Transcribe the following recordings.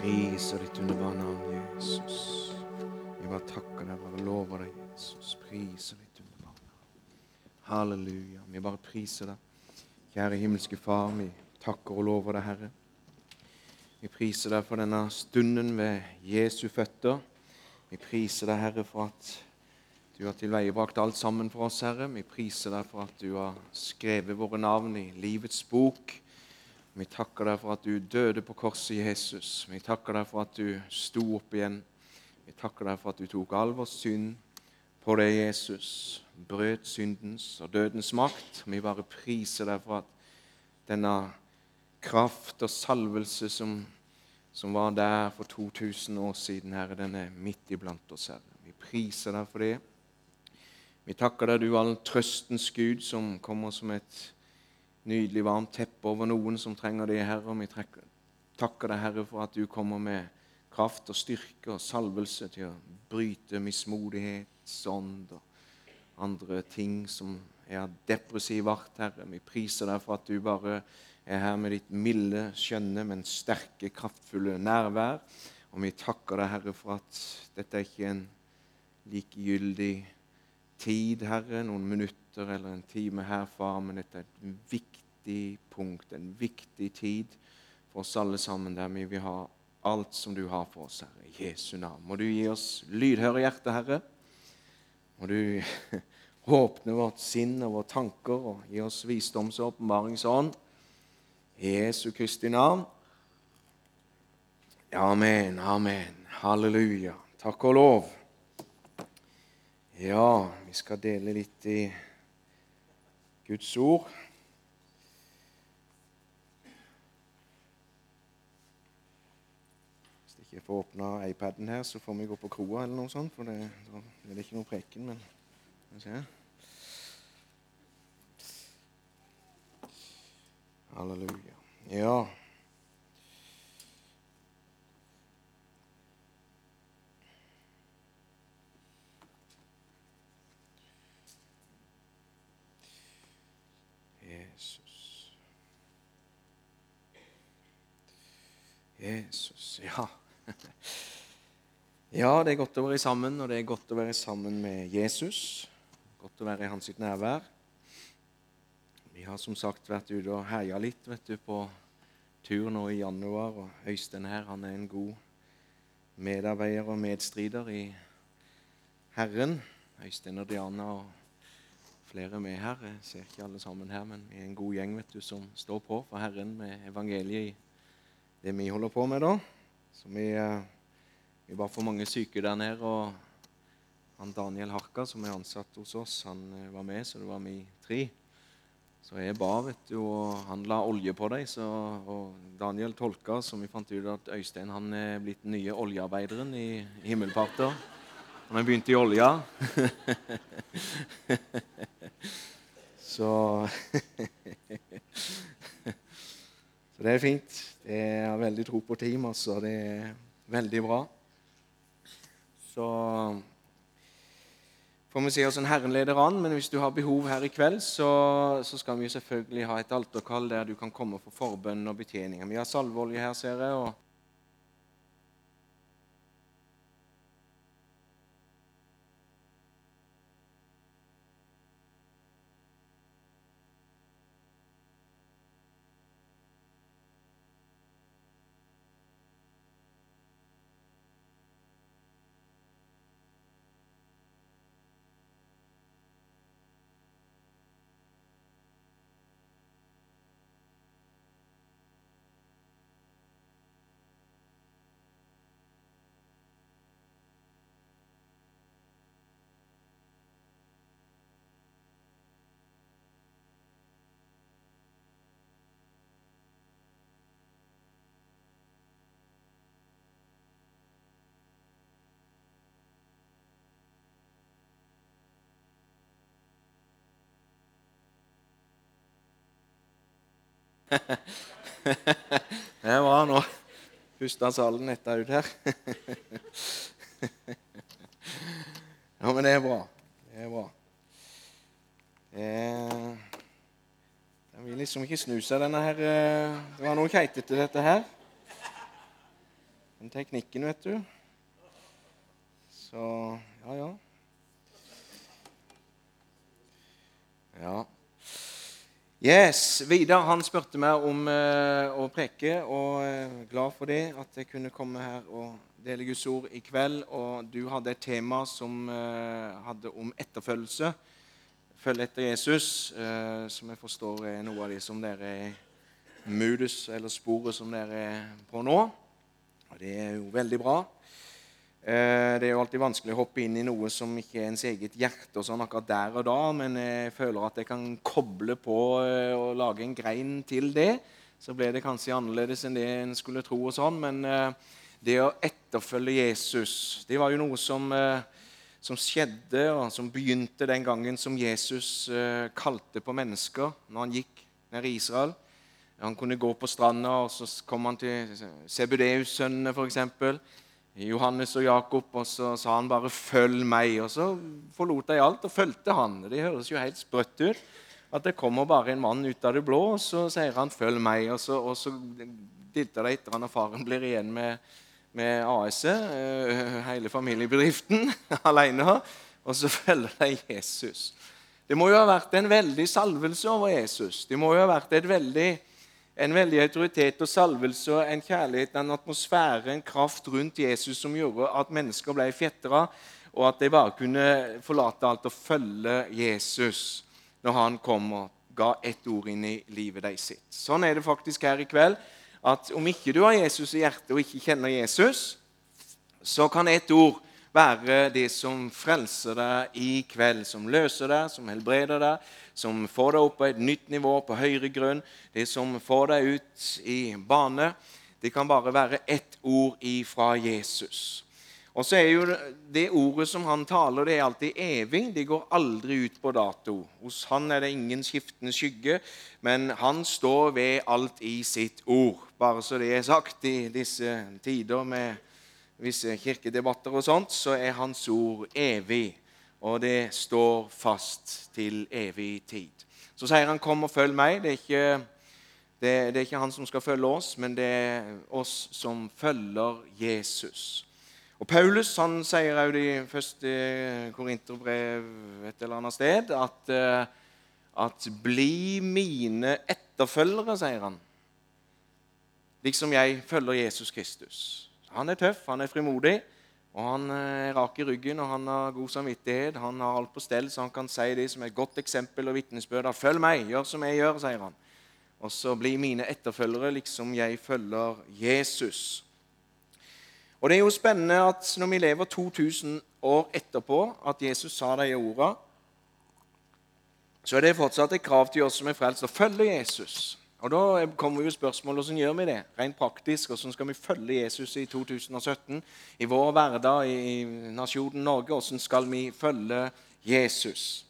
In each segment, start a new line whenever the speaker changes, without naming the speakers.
Priser ditt underbare navn, Jesus. Vi bare takker deg, bare lover deg, Jesus. Priser ditt underbare navn. Halleluja. Vi bare priser deg. Kjære himmelske Far, vi takker og lover deg, Herre. Vi priser deg for denne stunden ved Jesu føtter. Vi priser deg, Herre, for at du har tilveiebrakt alt sammen for oss, Herre. Vi priser deg for at du har skrevet våre navn i livets bok. Vi takker deg for at du døde på korset, Jesus. Vi takker deg for at du sto opp igjen. Vi takker deg for at du tok all vår synd på deg, Jesus. Brøt syndens og dødens makt. Vi bare priser deg for at denne kraft og salvelse som, som var der for 2000 år siden, Herre, den er midt iblant oss, Herre. Vi priser deg for det. Vi takker deg, du all trøstens Gud, som kommer som et nydelig, varmt teppe over noen som trenger det, Herre. Vi takker deg, Herre, for at du kommer med kraft og styrke og salvelse til å bryte mismodighet, ånd og andre ting som er depressiv art, Herre. Vi priser deg for at du bare er her med ditt milde, skjønne, men sterke, kraftfulle nærvær. Og vi takker deg, Herre, for at dette er ikke en likegyldig tid, Herre, noen minutter eller en time her, far, men dette er et viktig punkt, en viktig tid for oss alle sammen, der vi vil ha alt som du har for oss, Herre. I Jesu navn. Må du gi oss lydhøre hjerte, Herre. Må du åpne vårt sinn og våre tanker og gi oss visdoms- og åpenbaringsånd. I Jesu Kristi navn. Amen, amen. Halleluja. Takk og lov. Ja, vi skal dele litt i Guds ord. Hvis jeg ikke får åpna iPaden her, så får vi gå på kroa eller noe sånt, for det, da er det ikke noe preken, men skal vi se. Halleluja. Ja. Jesus. Jesus, ja. Ja, det er godt å være sammen, og det er godt å være sammen med Jesus. Godt å være i hans sitt nærvær. Vi har som sagt vært ute og herja litt vet du, på tur nå i januar. og Øystein her han er en god medarbeider og medstrider i Herren. Øystein og Diana og flere med her. Jeg ser ikke alle sammen her, men vi er en god gjeng vet du, som står på for Herren med evangeliet i det vi holder på med. da. Så vi, eh, vi var for mange syke der nede. og han Daniel Harka, som er ansatt hos oss, han eh, var med, så det var vi tre. Så jeg ba, vet du, og han la olje på dem. Og Daniel tolka, som vi fant ut at Øystein han er blitt den nye oljearbeideren i Himmelparter. Han har begynt i olja. så Så det er fint. Jeg har veldig tro på team, altså. Det er veldig bra. Så får vi se hvordan Herren leder an. Men hvis du har behov her i kveld, så, så skal vi selvfølgelig ha et alterkall der du kan komme for forbønn og betjeninger. Vi har salveolje her, ser jeg. og Det bra. Nå første salen etter ut her. Ja, men det er bra. Det er bra. Er Den vil liksom ikke snu seg, denne her Det var noe keitete, dette her. Den teknikken, vet du. Så ja, ja. Ja. Yes, Vidar han spurte meg om eh, å preke, og eh, glad for det, at jeg kunne komme her og dele Guds ord i kveld. Og du hadde et tema som eh, hadde om etterfølgelse. Følge etter Jesus, eh, som jeg forstår er noe av det som dere er modus, eller sporet som dere er på nå. Og det er jo veldig bra. Eh, det er jo alltid vanskelig å hoppe inn i noe som ikke er ens eget hjerte, og sånn akkurat der og da, men jeg føler at jeg kan koble på eh, og lage en grein til det. Så ble det kanskje annerledes enn det en skulle tro. og sånn, Men eh, det å etterfølge Jesus det var jo noe som, som skjedde, og som begynte den gangen som Jesus kalte på mennesker når han gikk ned i Israel. Han kunne gå på stranda, og så kom han til Sebudeus-sønnene, f.eks. Johannes og Jakob, og så sa han bare 'følg meg'. Og så forlot de alt og fulgte han. Det høres jo helt sprøtt ut. At det kommer bare en mann ut av det blå, og så sier han 'følg meg'. Og så, og så dilter de etter han, og faren blir igjen med, med AS-et, eh, hele familiebedriften, alene. Og så følger de Jesus. Det må jo ha vært en veldig salvelse over Jesus. Det må jo ha vært et veldig en veldig autoritet og salvelse og en kjærlighet, en atmosfære, en kraft rundt Jesus som gjorde at mennesker ble fjetra, og at de bare kunne forlate alt og følge Jesus når han kom og ga ett ord inn i livet de sitt. Sånn er det faktisk her i kveld. at Om ikke du har Jesus i hjertet og ikke kjenner Jesus, så kan ett ord være det som frelser deg i kveld, som løser deg, som helbreder deg, som får deg opp på et nytt nivå, på høyere grunn, det som får deg ut i bane. Det kan bare være ett ord ifra Jesus. Og så er jo Det ordet som han taler, det er alltid evig. Det går aldri ut på dato. Hos han er det ingen skiftende skygge, men han står ved alt i sitt ord. Bare så det er sagt i disse tider med visse kirkedebatter og sånt, så er hans ord evig og det står fast til evig tid. Så sier han, 'Kom og følg meg'. Det er, ikke, det, det er ikke han som skal følge oss, men det er oss som følger Jesus. Og Paulus han sier også i første Korinterbrev et eller annet sted at, eh, at 'bli mine etterfølgere', sier han. Liksom jeg følger Jesus Kristus. Han er tøff, han er frimodig. Og Han er eh, rak i ryggen og han har god samvittighet. Han har alt på stell, så han kan si det som et godt eksempel og vitnesbyrd. 'Følg meg, gjør som jeg gjør', sier han. Og så blir mine etterfølgere liksom jeg følger Jesus. Og Det er jo spennende at når vi lever 2000 år etterpå, at Jesus sa de ordene, så er det fortsatt et krav til oss som er frelst, å følge Jesus. Og Da kommer jo spørsmålet hvordan gjør vi det rent praktisk. Hvordan skal vi følge Jesus i 2017 i vår hverdag i nasjonen Norge? Hvordan skal vi følge Jesus?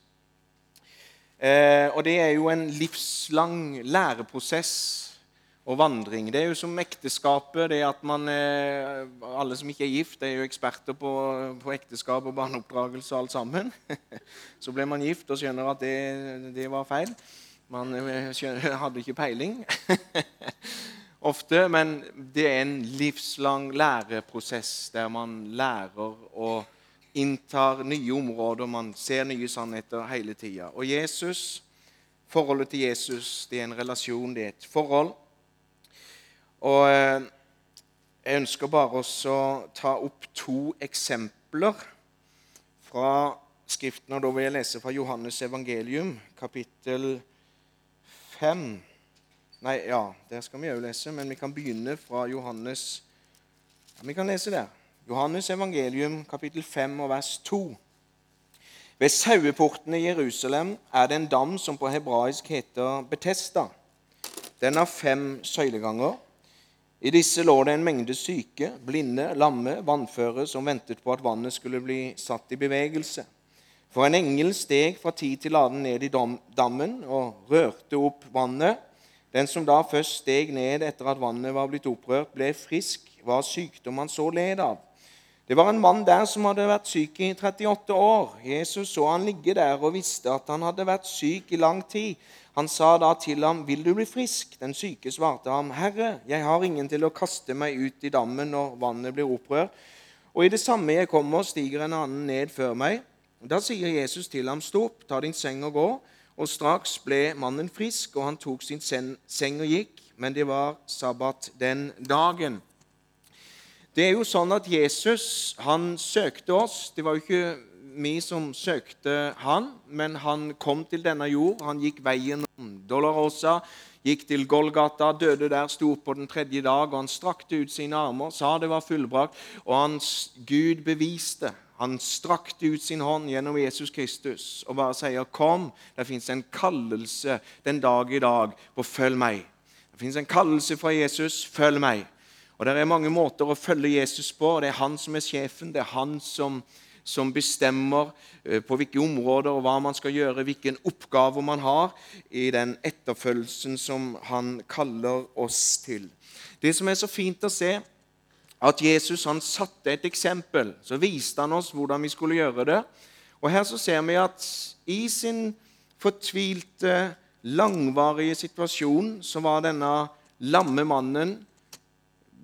Eh, og Det er jo en livslang læreprosess og vandring. Det er jo som ekteskapet. det at man, eh, Alle som ikke er gift, er jo eksperter på, på ekteskap og barneoppdragelse og alt sammen. Så blir man gift og skjønner at det, det var feil. Man eh, hadde ikke peiling ofte, men det er en livslang læreprosess der man lærer og inntar nye områder, man ser nye sannheter hele tida. Og Jesus, forholdet til Jesus, det er en relasjon, det er et forhold. Og eh, jeg ønsker bare å ta opp to eksempler fra Skriften. og Da vil jeg lese fra Johannes evangelium, kapittel 1 5 Nei, ja, der skal vi òg lese, men vi kan begynne fra Johannes ja, Vi kan lese der. Johannes evangelium, kapittel 5 og vers 2. Ved saueporten i Jerusalem er det en dam som på hebraisk heter Betesta. Den har fem søyleganger. I disse lå det en mengde syke, blinde, lamme, vannføre som ventet på at vannet skulle bli satt i bevegelse. For en engel steg fra tid til annen ned i dammen og rørte opp vannet. Den som da først steg ned etter at vannet var blitt opprørt, ble frisk, var sykdom han så led av. Det var en mann der som hadde vært syk i 38 år. Jesus så han ligge der og visste at han hadde vært syk i lang tid. Han sa da til ham, 'Vil du bli frisk?' Den syke svarte ham, 'Herre, jeg har ingen til å kaste meg ut i dammen når vannet blir opprørt.' Og i det samme jeg kommer, stiger en annen ned før meg. Da sier Jesus til ham, 'Stå opp, ta din seng og gå.' Og straks ble mannen frisk, og han tok sin seng og gikk. Men det var sabbat den dagen. Det er jo sånn at Jesus han søkte oss. Det var jo ikke vi som søkte han, men han kom til denne jord. Han gikk veien om Dolorosa, gikk til Golgata, døde der, sto opp på den tredje dag. og Han strakte ut sine armer, sa det var fullbrakt, og hans Gud beviste. Han strakte ut sin hånd gjennom Jesus Kristus og bare sier, 'Kom, det fins en kallelse den dag i dag på følg meg.' Det fins en kallelse fra Jesus, følg meg. Og Det er mange måter å følge Jesus på. Det er han som er sjefen. Det er han som, som bestemmer eh, på hvilke områder og hva man skal gjøre, hvilken oppgave man har i den etterfølgelsen som han kaller oss til. Det som er så fint å se, at Jesus han satte et eksempel. Så viste han oss hvordan vi skulle gjøre det. Og Her så ser vi at i sin fortvilte, langvarige situasjon så var denne lamme mannen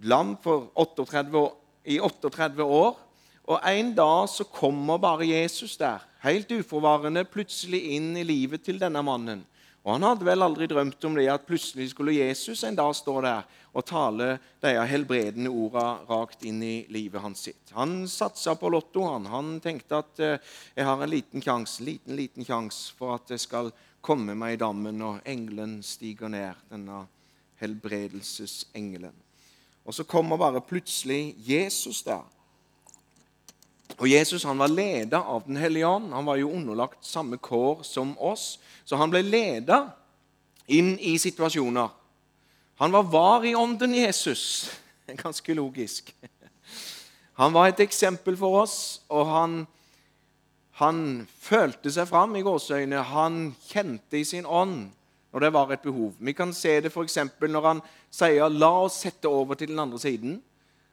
lam for 38 år, i 38 år. Og En dag så kommer bare Jesus der, helt uforvarende, plutselig inn i livet til denne mannen. Og Han hadde vel aldri drømt om det at plutselig skulle Jesus en dag stå der og tale de helbredende ordene rakt inn i livet hans sitt. Han satsa på Lotto. Han, han tenkte at eh, jeg har en liten sjanse liten, liten sjans for at jeg skal komme meg i dammen når engelen stiger ned, denne helbredelsesengelen. Og så kommer bare plutselig Jesus der. Og Jesus han var leder av Den hellige ånd. Han var jo underlagt samme kår som oss. Så han ble leder inn i situasjoner. Han var var i ånden, Jesus. Ganske logisk. Han var et eksempel for oss, og han, han følte seg fram i gåseøynene. Han kjente i sin ånd når det var et behov. Vi kan se det f.eks. når han sier 'la oss sette over til den andre siden'.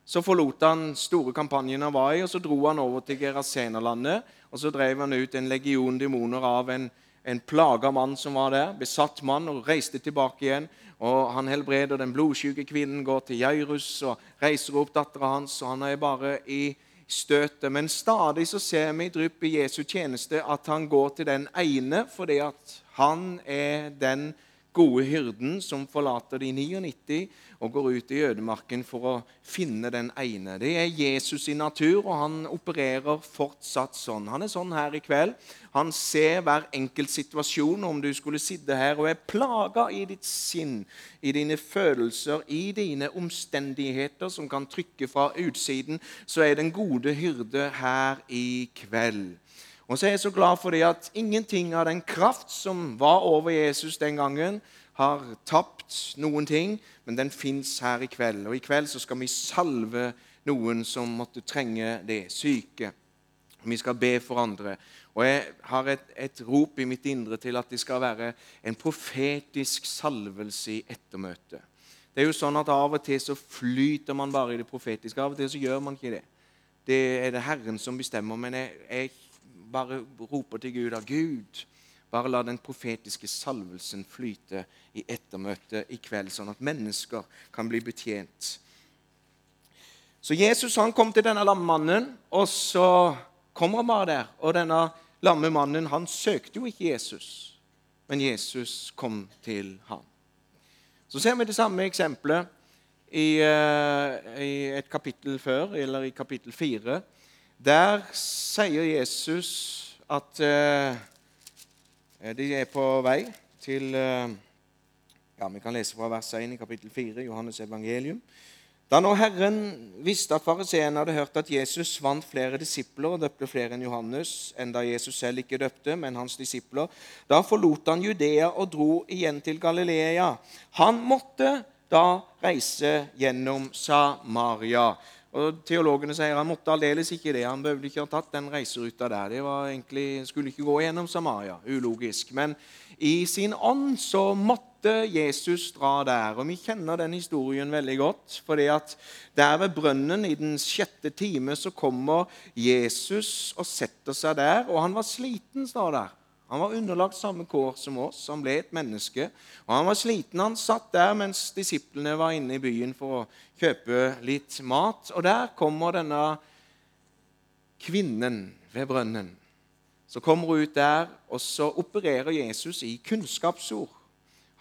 Så forlot han store kampanjen han var i, og så dro han over til Gerasenerlandet. Og så drev han ut en legion demoner av en, en plaga mann som var der, besatt mann, og reiste tilbake igjen. Og Han helbreder den blodsjuke kvinnen, går til Jairus og reiser opp dattera hans. og Han er bare i støtet. Men stadig så ser vi i drypp i Jesu tjeneste at han går til den ene fordi at han er den gode hyrden som forlater de 99 og går ut i ødemarken for å finne den ene. Det er Jesus i natur, og han opererer fortsatt sånn. Han er sånn her i kveld. Han ser hver enkelt situasjon. Om du skulle sitte her og er plaga i ditt sinn, i dine følelser, i dine omstendigheter som kan trykke fra utsiden, så er den gode hyrde her i kveld. Og så er jeg så glad for det at ingenting av den kraft som var over Jesus den gangen, har tapt noen ting, men den fins her i kveld. Og i kveld så skal vi salve noen som måtte trenge det, syke. Vi skal be for andre. Og jeg har et, et rop i mitt indre til at det skal være en profetisk salvelse i ettermøtet. Det er jo sånn at Av og til så flyter man bare i det profetiske. Av og til så gjør man ikke det. Det er det Herren som bestemmer. Men jeg, jeg bare roper til Gud av Gud. Bare la den profetiske salvelsen flyte i ettermøtet i kveld, sånn at mennesker kan bli betjent. Så Jesus han kom til denne lammemannen, og så kommer han bare der. Og denne lamme mannen han søkte jo ikke Jesus, men Jesus kom til ham. Så ser vi det samme eksempelet i, uh, i et kapittel før, eller i kapittel fire. Der sier Jesus at uh, de er på vei til uh, ja, Vi kan lese fra vers 1 i kapittel 4 Johannes evangelium. Da nå Herren visste at fariseerne hadde hørt at Jesus vant flere disipler og døpte flere enn Johannes, enda Jesus selv ikke døpte, men hans disipler, da forlot han Judea og dro igjen til Galilea. Han måtte da reise gjennom Samaria. Og Teologene sier han måtte aldeles ikke det. Han behøvde ikke ha tatt den reiseruta der. Det var egentlig, skulle ikke gå gjennom Samaria. Ulogisk. Men i sin ånd så måtte Jesus dra der. Og Vi kjenner den historien veldig godt. fordi at Der ved brønnen i den sjette time så kommer Jesus og setter seg der. Og han var sliten, står der. Han var underlagt samme kår som oss. Han ble et menneske. Og han var sliten. Han satt der mens disiplene var inne i byen for å kjøpe litt mat. Og der kommer denne kvinnen ved brønnen. Så kommer hun ut der, og så opererer Jesus i kunnskapsord.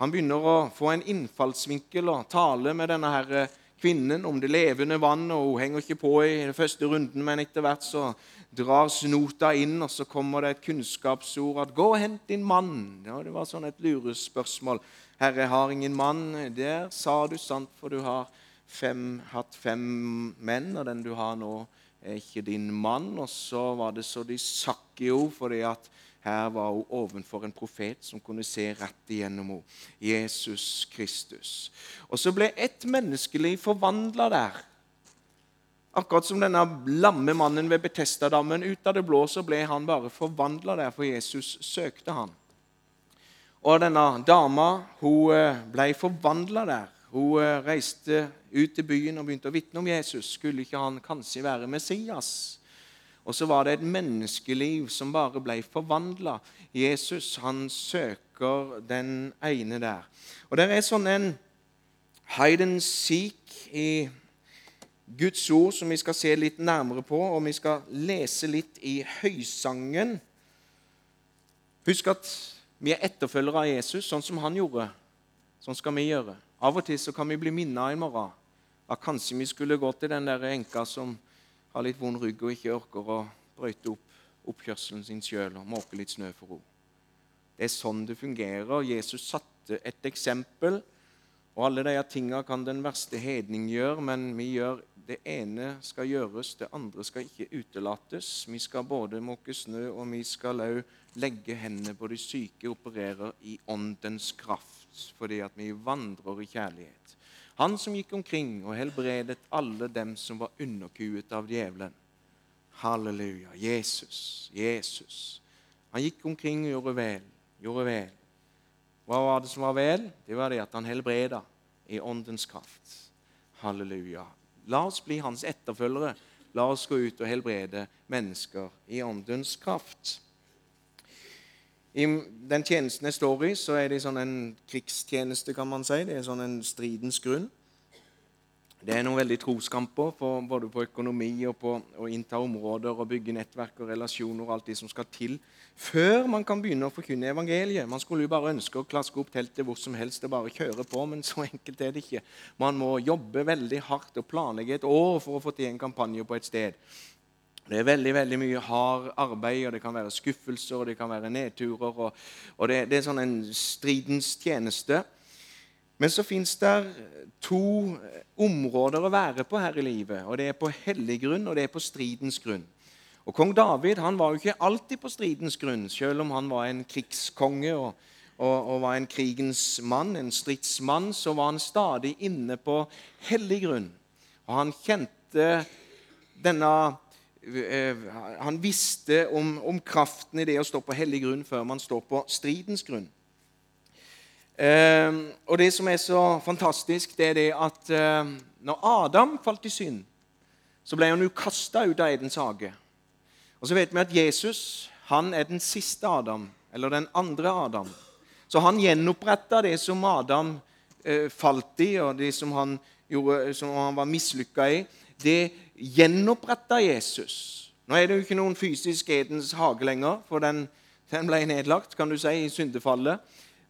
Han begynner å få en innfallsvinkel og tale med denne her kvinnen om det levende vann. og Hun henger ikke på i den første runden, men etter hvert så drar snota inn, og så kommer det et kunnskapsord at 'Gå og hent din mann'. Ja, Det var sånn et lurespørsmål. 'Herre, jeg har ingen mann.' Der sa du sant, for du har fem, hatt fem menn, og den du har nå, er ikke din mann. Og så var det så de sakk i henne, fordi at her var hun ovenfor en profet som kunne se rett igjennom henne. Jesus Kristus. Og så ble ett menneskeliv forvandla der. Akkurat som denne lamme mannen ved Betestadammen. Ut av det blå så ble han bare forvandla der, for Jesus søkte han. Og denne dama hun eh, ble forvandla der. Hun eh, reiste ut til byen og begynte å vitne om Jesus. Skulle ikke han kanskje være Messias? Og så var det et menneskeliv som bare ble forvandla. Jesus han søker den ene der. Og Det er sånn en hide and seek i Guds ord som vi skal se litt nærmere på, og vi skal lese litt i Høysangen. Husk at vi er etterfølgere av Jesus, sånn som han gjorde. Sånn skal vi gjøre. Av og til så kan vi bli minnet en morgen at kanskje vi skulle gå til den der enka som har litt vond rygg og ikke orker å brøyte opp oppkjørselen sin sjøl og måke litt snø for henne. Det er sånn det fungerer. Jesus satte et eksempel. Og alle disse tingene kan den verste hedning gjøre, men vi gjør det ene skal gjøres, det andre skal ikke utelates. Vi skal både måke snø, og vi skal òg legge hendene på de syke, operere i åndens kraft fordi at vi vandrer i kjærlighet. Han som gikk omkring og helbredet alle dem som var underkuet av djevelen. Halleluja. Jesus, Jesus. Han gikk omkring og gjorde vel. Gjorde vel. Hva var det som var vel? Det var det at han helbreda i åndens kraft. Halleluja. La oss bli hans etterfølgere. La oss gå ut og helbrede mennesker i åndens kraft. I den tjenesten jeg står i, så er det sånn en krigstjeneste, kan man si. Det er sånn en stridens grunn. Det er noen veldig troskamper på, både på økonomi og på å innta områder og bygge nettverk og relasjoner og alt det som skal til før man kan begynne å forkynne evangeliet. Man skulle jo bare ønske å klaske opp teltet hvor som helst og bare kjøre på, men så enkelt er det ikke. Man må jobbe veldig hardt og planlegge et år for å få til en kampanje på et sted. Det er veldig veldig mye hard arbeid, og det kan være skuffelser og det kan være nedturer. Og, og det, det, er sånn en stridens tjeneste. Men så fins det to områder å være på her i livet. og Det er på hellig grunn, og det er på stridens grunn. Og Kong David han var jo ikke alltid på stridens grunn, selv om han var en krigskonge og, og, og var en krigens mann, en stridsmann, så var han stadig inne på hellig grunn. Og han kjente denne Eh, han visste om, om, kraften i det å stå på hellig grunn før man står på stridens grunn. Eh, og Det som er så fantastisk, det er det at eh, når Adam falt i synd, så ble han jo kasta ut av Edens hage. Og så vet vi at Jesus han er den siste Adam, eller den andre Adam. Så han gjenoppretta det som Adam eh, falt i, og det som han, gjorde, som han var mislykka i. Det gjenoppretta Jesus. Nå er det jo ikke noen fysisk Edens hage lenger, for den, den ble nedlagt kan du si, i syndefallet.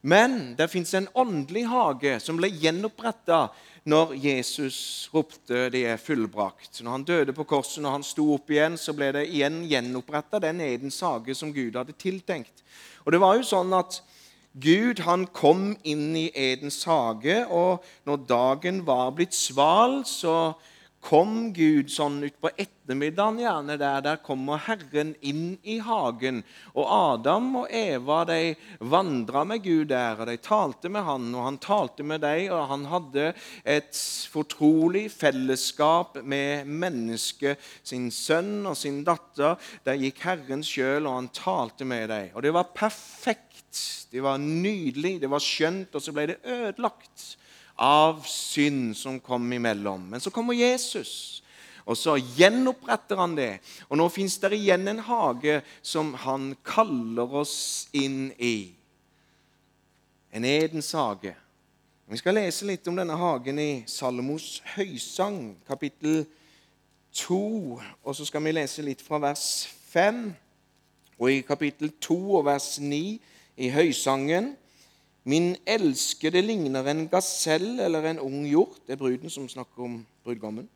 Men det fins en åndelig hage som ble gjenoppretta når Jesus ropte 'det er fullbrakt'. Når han døde på korset, og han sto opp igjen, så ble det igjen gjenoppretta den Edens hage som Gud hadde tiltenkt. Og det var jo sånn at Gud han kom inn i Edens hage, og når dagen var blitt sval, så kom Gud sånn utpå ettermiddagen gjerne der. Der kommer Herren inn i hagen. Og Adam og Eva de vandra med Gud der, og de talte med han, og han talte med dem. Og han hadde et fortrolig fellesskap med mennesket, sin sønn og sin datter. Der gikk Herren sjøl, og han talte med dem. Og det var perfekt. Det var nydelig, det var skjønt, og så ble det ødelagt av synd som kom imellom. Men så kommer Jesus, og så gjenoppretter han det. Og nå fins det igjen en hage som han kaller oss inn i. En Edens hage. Vi skal lese litt om denne hagen i Salomos høysang, kapittel 2. Og så skal vi lese litt fra vers 5. Og i kapittel 2 og vers 9 i høysangen Min elskede ligner en gasell eller en ung hjort. Det er bruden som snakker om brudgommen.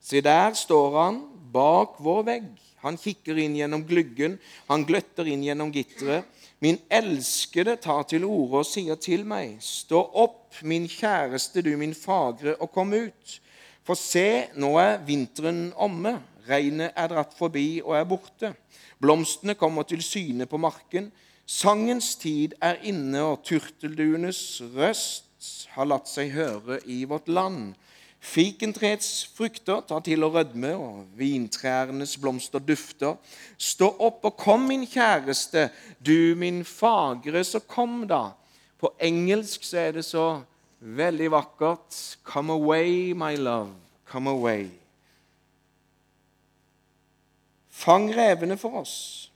Se, der står han bak vår vegg. Han kikker inn gjennom gluggen, han gløtter inn gjennom gitteret. Min elskede tar til orde og sier til meg, Stå opp, min kjæreste, du min fagre, og kom ut. For se, nå er vinteren omme, regnet er dratt forbi og er borte. Blomstene kommer til syne på marken. Sangens tid er inne, og turtelduenes røst har latt seg høre i vårt land. Fikentreets frukter tar til å rødme, og vintrærnes blomster dufter. Stå opp og kom, min kjæreste, du min fagre, så kom da. På engelsk så er det så veldig vakkert. Come away, my love. Come away. Fang revene for oss.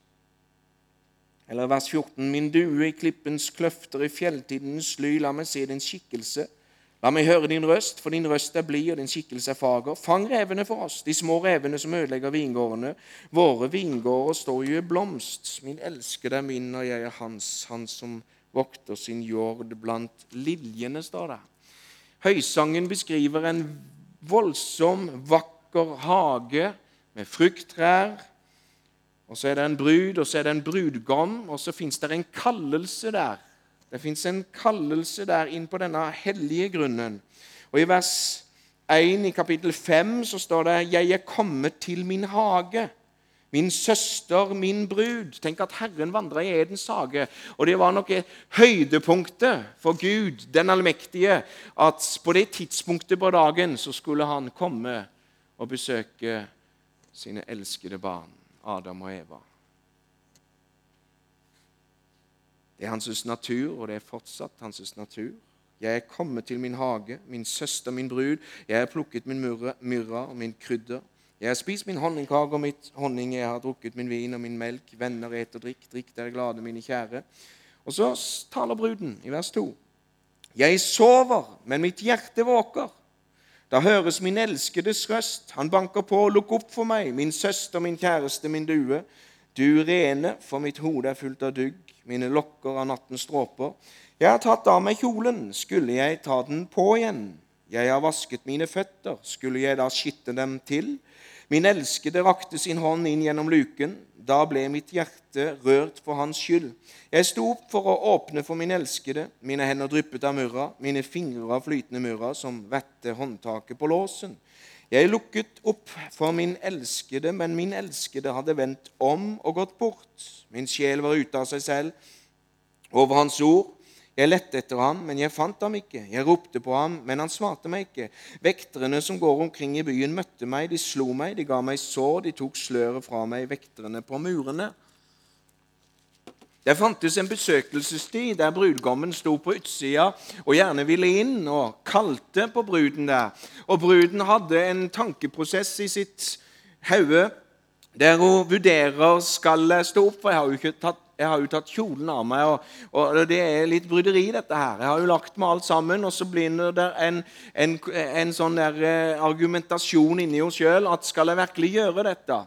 Eller vers 14.: Min due i klippens kløfter, i fjelltidens ly, la meg se din skikkelse. La meg høre din røst, for din røst er blid, og din skikkelse er fager. Fang revene for oss, de små revene som ødelegger vingårdene. Våre vingårder står jo i blomst. Min elskede er min, og jeg er hans, han som vokter sin jord blant liljene, står det. Høysangen beskriver en voldsom, vakker hage med frukttrær, og så er det en brud, og så er det en brudgom, og så fins det en kallelse der. Det fins en kallelse der inn på denne hellige grunnen. Og I vers 1 i kapittel 5 så står det 'Jeg er kommet til min hage'. Min søster, min brud. Tenk at Herren vandra i Edens hage. Og det var nok høydepunktet for Gud, den allmektige, at på det tidspunktet på dagen så skulle han komme og besøke sine elskede barn. Adam og Eva. Det er hans natur, og det er fortsatt hans natur. Jeg er kommet til min hage, min søster, min brud. Jeg har plukket min myrra og min krydder. Jeg har spist min honningkake og mitt honning. Jeg har drukket min vin og min melk. Venner, et drikk. Drikk dere glade, mine kjære. Og så taler bruden i vers 2. Jeg sover, men mitt hjerte våker. Da høres min elskedes røst. Han banker på. Lukk opp for meg, min søster, min kjæreste, min due. Du rene, for mitt hode er fullt av dugg, mine lokker av nattens stråper. Jeg har tatt av meg kjolen, skulle jeg ta den på igjen? Jeg har vasket mine føtter, skulle jeg da skitte dem til? Min elskede rakte sin hånd inn gjennom luken. Da ble mitt hjerte rørt for hans skyld. Jeg sto opp for å åpne for min elskede. Mine hender dryppet av murra, mine fingre av flytende murra som vette håndtaket på låsen. Jeg lukket opp for min elskede, men min elskede hadde vendt om og gått bort. Min sjel var ute av seg selv over hans ord. Jeg lette etter ham, men jeg fant ham ikke. Jeg ropte på ham, men han svarte meg ikke. Vekterne som går omkring i byen, møtte meg. De slo meg, de ga meg sår, de tok sløret fra meg, vekterne på murene. Det fantes en besøkelsestid der brudgommen sto på utsida og gjerne ville inn og kalte på bruden der. Og bruden hadde en tankeprosess i sitt hode der hun vurderer skal jeg stå opp, for jeg har jo ikke tatt jeg har jo tatt kjolen av meg, og, og, det er litt bryderi, dette her. Jeg har jo lagt meg alt sammen, og så blir det en, en, en sånn der eh, argumentasjon inni henne sjøl at skal jeg virkelig gjøre dette?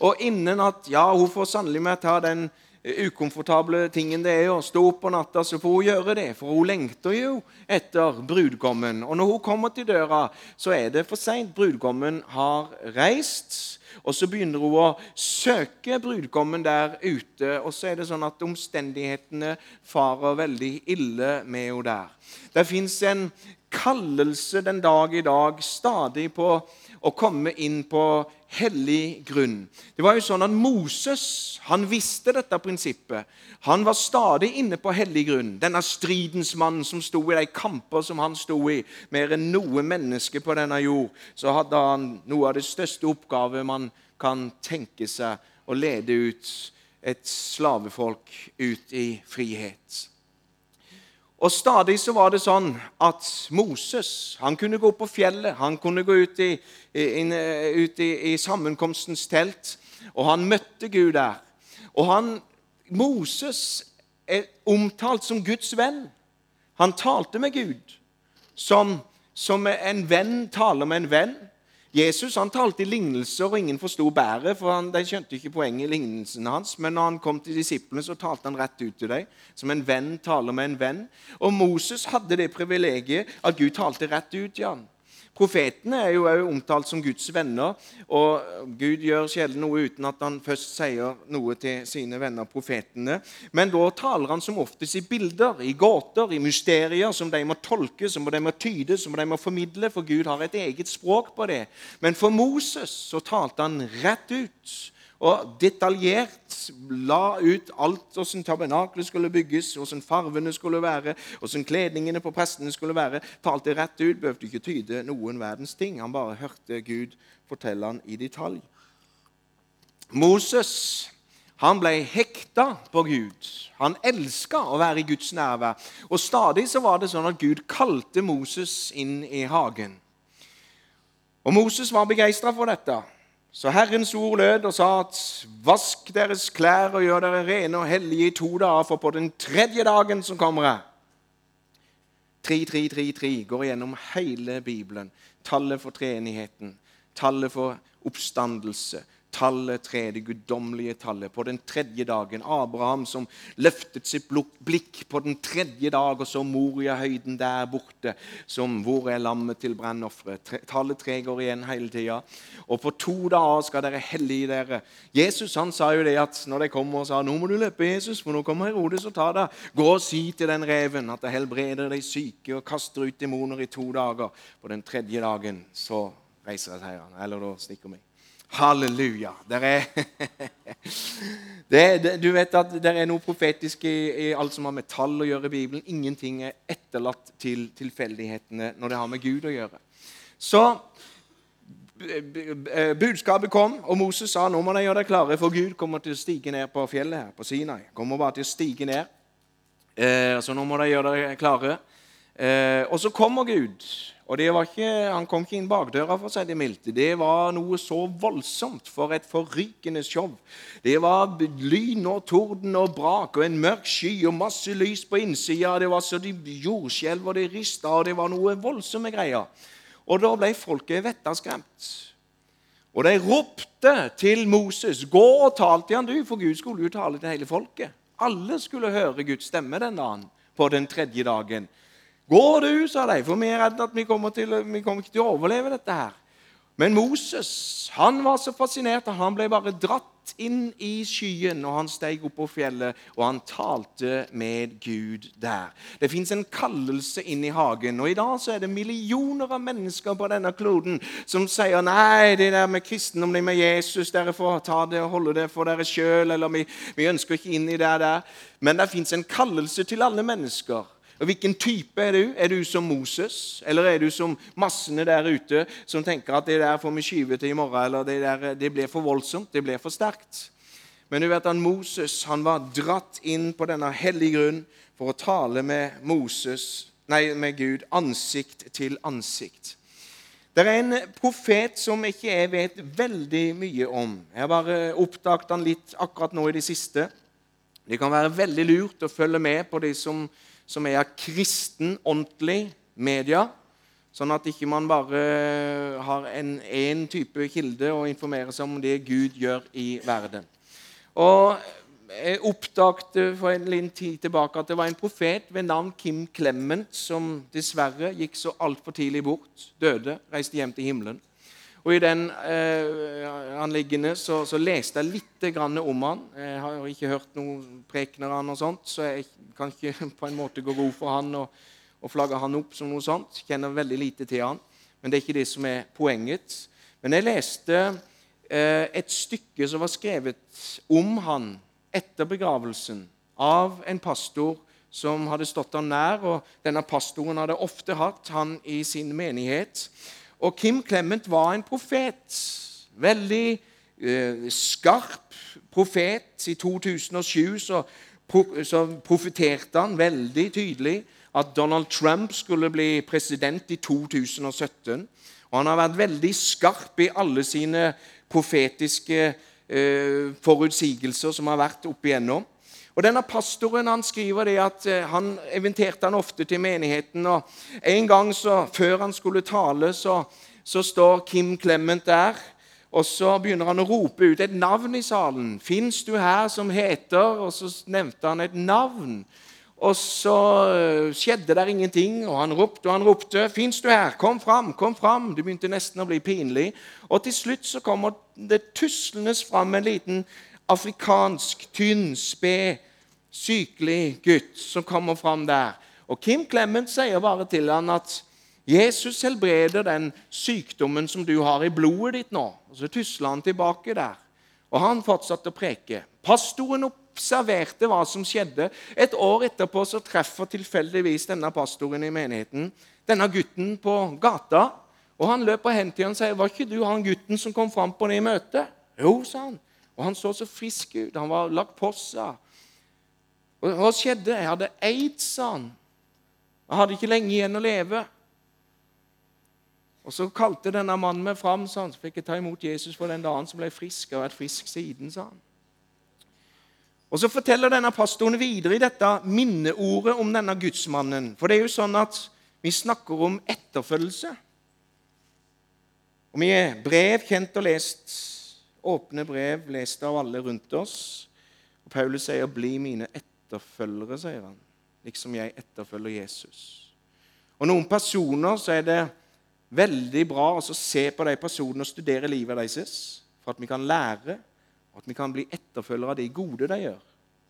Og innen at ja, hun får sannelig meg ta den ukomfortable tingen det er å stå opp på natta, så får hun gjøre det. For hun lengter jo etter brudgommen. Og når hun kommer til døra, så er det for seint. Brudgommen har reist. Og så begynner hun å søke brudgommen der ute, og så er det sånn at omstendighetene farer veldig ille med henne der. Det fins en kallelse den dag i dag stadig på å komme inn på hellig grunn. Det var jo sånn at Moses han visste dette prinsippet. Han var stadig inne på hellig grunn. Denne stridens mann som sto i de kamper som han sto i, mer enn noe menneske på denne jord, så hadde han noe av det største oppgave man kan tenke seg, å lede ut et slavefolk ut i frihet. Og Stadig så var det sånn at Moses han kunne gå på fjellet, han kunne gå ut i, in, ut i, i sammenkomstens telt, og han møtte Gud der. Og han, Moses er omtalt som Guds venn. Han talte med Gud som, som en venn taler med en venn. Jesus han talte i lignelser, og ingen forsto bæret, for han, de skjønte ikke poenget i lignelsene hans. Men når han kom til disiplene, så talte han rett ut til dem, som en venn taler med en venn. Og Moses hadde det privilegiet at Gud talte rett ut til ham. Profetene er jo også omtalt som Guds venner, og Gud gjør sjelden noe uten at han først sier noe til sine venner, profetene. Men da taler han som oftest i bilder, i gåter, i mysterier som de må tolke, som de må tyde, som de må formidle, for Gud har et eget språk på det. Men for Moses så talte han rett ut og detaljert la ut alt hvordan tabernaklet skulle bygges, hvordan farvene skulle være, hvordan kledningene på prestene skulle være. Talte rett ut, behøvde ikke tyde noen verdens ting. Han bare hørte Gud fortelle han i detalj. Moses han ble hekta på Gud. Han elska å være i Guds nærvær. Og Stadig så var det sånn at Gud kalte Moses inn i hagen. Og Moses var begeistra for dette. Så Herrens ord lød og sa at vask deres klær og gjør dere rene og hellige i to dager, for på den tredje dagen som kommer jeg 3-3-3-3 går gjennom hele Bibelen. Tallet for treenigheten, tallet for oppstandelse, tallet tre, det guddommelige tallet. På den tredje dagen. Abraham som løftet sitt blikk på den tredje dag og så Moriahøyden der borte. som Hvor er lammet til brannofferet? Tallet tre går igjen hele tida. Og på to dager skal dere hellige dere. Jesus han sa jo det at når de kommer og sa nå må du løpe, Jesus, for nå kommer Herodes og tar deg. Gå og si til den reven at jeg helbreder de syke og kaster ut demoner i to dager. På den tredje dagen så reiser jeg seg, eller da stikker meg. Halleluja. Er det, det, Du vet at det er noe profetisk i, i, alt som har med tall å gjøre i Bibelen. Ingenting er etterlatt til tilfeldighetene når det har med Gud å gjøre. Så budskapet kom, og Moses sa nå må de gjøre deg klare, for Gud kommer til å stige ned på fjellet her på Sinai. Kommer bare til å stige ned. Eh, så nå må de gjøre deg klare. Eh, og så kommer Gud. Og ikke, Han kom ikke inn bakdøra, for å si det mildt. Det var noe så voldsomt for et forrykende show. Det var lyn og torden og brak og en mørk sky og masse lys på innsida. Det var så de jordskjelv og de rista, og det var noe voldsomme greier. Og da ble folket vettaskremt. Og de ropte til Moses, 'Gå og tal til han du', for Gud skulle jo tale til hele folket. Alle skulle høre Guds stemme den dagen, på den tredje dagen. Gå du, sa de, for vi er redde at vi kommer, til, vi kommer ikke til å overleve dette her. Men Moses han var så fascinert at han ble bare dratt inn i skyen og han steg opp på fjellet, og han talte med Gud der. Det fins en kallelse inn i hagen, og i dag så er det millioner av mennesker på denne kloden som sier nei, det der med kristendom, det med Jesus, dere får ta det og holde det for dere sjøl, eller vi, vi, ønsker ikke inn i det der. Men det fins en kallelse til alle mennesker. Og Hvilken type er du? Er du som Moses, eller er du som massene der ute som tenker at det der får vi skyve til i morgen, eller det, der, det blir for voldsomt, det blir for sterkt? Men du vet at Moses han var dratt inn på denne hellige grunn for å tale med, Moses, nei, med Gud ansikt til ansikt. Det er en profet som ikke jeg vet veldig mye om. Jeg har bare oppdaget han litt akkurat nå i det siste. Det kan være veldig lurt å følge med på de som som er av kristen, ordentlig media. Sånn at ikke man bare har én type kilde og informerer seg om det Gud gjør i verden. Og Jeg oppdaget for en liten tid tilbake at det var en profet ved navn Kim Clement som dessverre gikk så altfor tidlig bort. Døde, reiste hjem til himmelen. Og I den eh, anliggende så, så, leste jeg litt om han. Jeg har ikke hørt noen prekener av han og sånt, så jeg kan ikke på en måte gå god for han og, og flagge han opp som noe sånt. Kjenner veldig lite til han. Men det er ikke det som er poenget. Men jeg leste eh, et stykke som var skrevet om han etter begravelsen av en pastor som hadde stått ham nær. og Denne pastoren hadde ofte hatt han i sin menighet. Og Kim Clement var en profet. Veldig eh, skarp profet. I 2007 så, så profeterte han veldig tydelig at Donald Trump skulle bli president i 2017. Og han har vært veldig skarp i alle sine profetiske eh, forutsigelser som har vært opp igjennom. Og denne Pastoren han skriver det at eh, han inviterte han ofte til menigheten. og En gang så, før han skulle tale, så, så står Kim Clement der. Og så begynner han å rope ut et navn i salen. 'Fins du her som heter?' Og så nevnte han et navn. Og så eh, skjedde der ingenting, og han ropte og han ropte. 'Fins du her? Kom fram! Kom fram!' Det begynte nesten å bli pinlig. Og til slutt så kommer det tuslende fram en liten afrikansk, tynn, sped, sykelig gutt som kommer fram der. Og Kim Clement sier bare til han at Jesus helbreder den sykdommen som du har i blodet ditt nå. Og Så tusla han tilbake der. Og han fortsatte å preke. Pastoren observerte hva som skjedde. Et år etterpå så treffer tilfeldigvis denne pastoren i menigheten denne gutten på gata. Og Han løper hen til han og sier, 'Var ikke du han gutten som kom fram på det møtet?' 'Jo', sa han. Og han så så frisk ut. Han var lagt på seg. Og hva skjedde? Jeg hadde aids, sa han. Jeg hadde ikke lenge igjen å leve. Og Så kalte denne mannen meg fram, sa han, så fikk jeg ta imot Jesus for den dagen som ble frisk. og har vært frisk siden, sa han. Og Så forteller denne pastoren videre i dette minneordet om denne gudsmannen. For det er jo sånn at vi snakker om etterfølgelse. Og vi er brev kjent og lest åpne brev lest av alle rundt oss. Og Paulus sier 'bli mine etterfølgere', sier han, liksom jeg etterfølger Jesus. Og Noen personer så er det veldig bra å se på de personene og studere livet deres, for at vi kan lære, og at vi kan bli etterfølgere av de gode de gjør.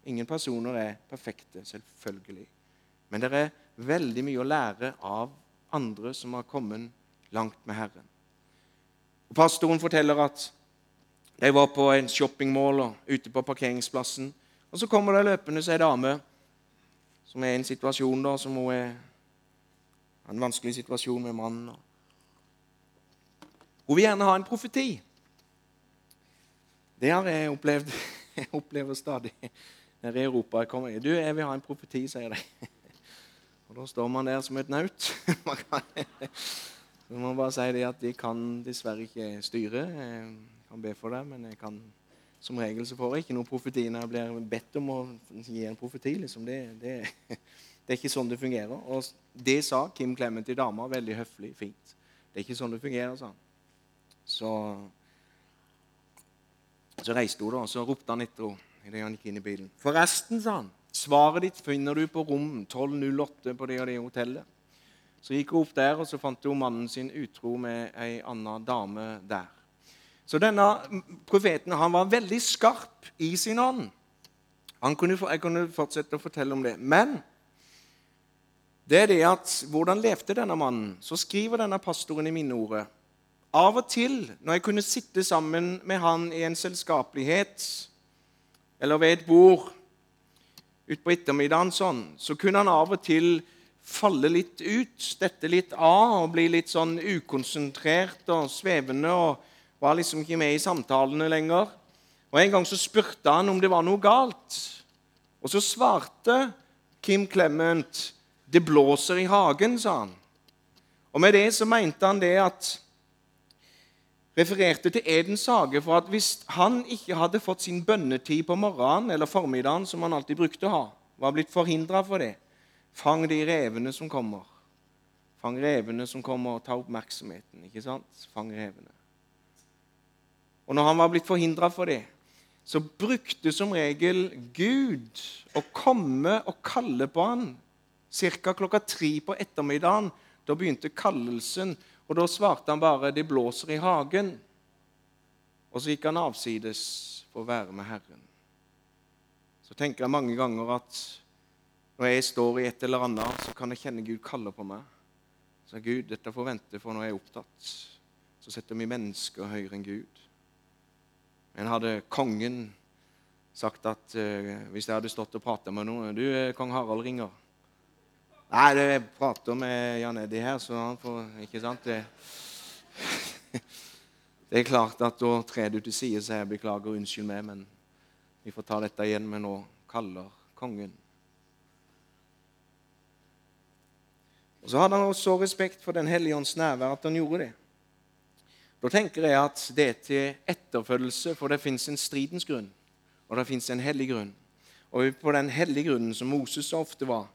Ingen personer er perfekte, selvfølgelig. Men det er veldig mye å lære av andre som har kommet langt med Herren. Og Pastoren forteller at jeg var på en shoppingmall og ute på parkeringsplassen. Og Så kommer det løpende ei dame som er i en situasjon da, som hun er en vanskelig situasjon med mannen. Hun vil gjerne ha en profeti. Det har jeg opplevd. Jeg opplever stadig nede i Europa. Jeg kommer, du, jeg vil ha en profeti, sier de. Og Da står man der som et naut. Så må man bare si det at de kan dessverre ikke styre kan be for det, men jeg kan, som regel så får jeg ikke noen profeti når jeg blir bedt om å gi en profeti. Liksom. Det, det, det, er ikke sånn det fungerer. Og det sa Kim Clement til dama veldig høflig, fint. Det er ikke sånn det fungerer, sa han. Så, så reiste hun, da, og så ropte han etter henne idet han gikk inn i bilen. Forresten, sa han, svaret ditt finner du på rom 1208 på det og det hotellet. Så gikk hun opp der, og så fant hun mannen sin utro med ei anna dame der. Så denne profeten han var veldig skarp i sin ånd. Kunne, jeg kunne fortsette å fortelle om det. Men det er det at hvordan levde denne mannen? Så skriver denne pastoren i minneordet. Av og til, når jeg kunne sitte sammen med han i en selskapelighet eller ved et bord utpå ettermiddagen, sånn, så kunne han av og til falle litt ut, dette litt av og bli litt sånn ukonsentrert og svevende. og var liksom ikke med i samtalene lenger. Og En gang så spurte han om det var noe galt. Og så svarte Kim Clement 'Det blåser i hagen', sa han. Og Med det så mente han det at refererte til Edens hage. For at hvis han ikke hadde fått sin bønnetid på morgenen eller formiddagen, som han alltid brukte å ha, var blitt forhindra for det Fang de revene som kommer. Fang revene som kommer, og ta oppmerksomheten. ikke sant? Fang revene. Og når han var blitt forhindra for det, så brukte som regel Gud å komme og kalle på han ca. klokka tre på ettermiddagen. Da begynte kallelsen, og da svarte han bare 'Det blåser i hagen'. Og så gikk han avsides for å være med Herren. Så tenker jeg mange ganger at når jeg står i et eller annet, så kan jeg kjenne Gud kalle på meg. Så Gud, dette får vente, for når jeg er opptatt. så setter vi mennesker høyere enn Gud. Men hadde kongen sagt at uh, hvis jeg hadde stått og prata med noen Du, eh, kong Harald ringer. Nei, jeg prater med Jan Eddie her, så han får Ikke sant? Det, det er klart at da trer du til side så jeg 'beklager, unnskyld meg', men vi får ta dette igjen. Men nå kaller kongen. Og Så hadde han også respekt for Den hellige ånds nærvær at han gjorde det. Da tenker jeg at det er til etterfølgelse, for det fins en stridens grunn, og det fins en hellig grunn. Og på den hellige grunnen, som Moses så ofte var,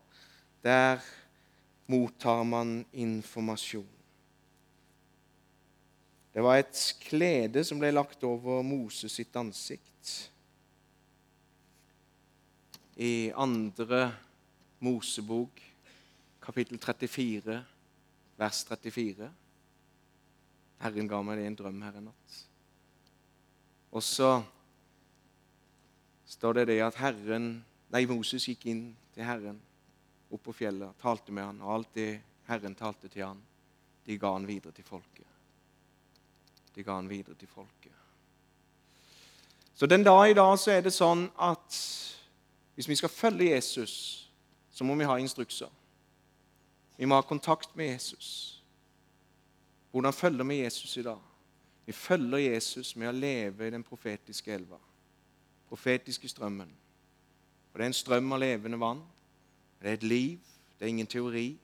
der mottar man informasjon. Det var et klede som ble lagt over Moses sitt ansikt. I andre Mosebok, kapittel 34, vers 34 Herren ga meg det i en drøm her en natt. Og så står det det at Herren, nei, Moses gikk inn til Herren opp på fjellet, talte med han, og alt det Herren talte til han, de ga han videre til folket. De ga han videre til folket. Så den dag i dag så er det sånn at hvis vi skal følge Jesus, så må vi ha instrukser. Vi må ha kontakt med Jesus. Hvordan følger vi Jesus i dag? Vi følger Jesus med å leve i den profetiske elva, profetiske strømmen. For Det er en strøm av levende vann. Det er et liv. Det er ingen teori.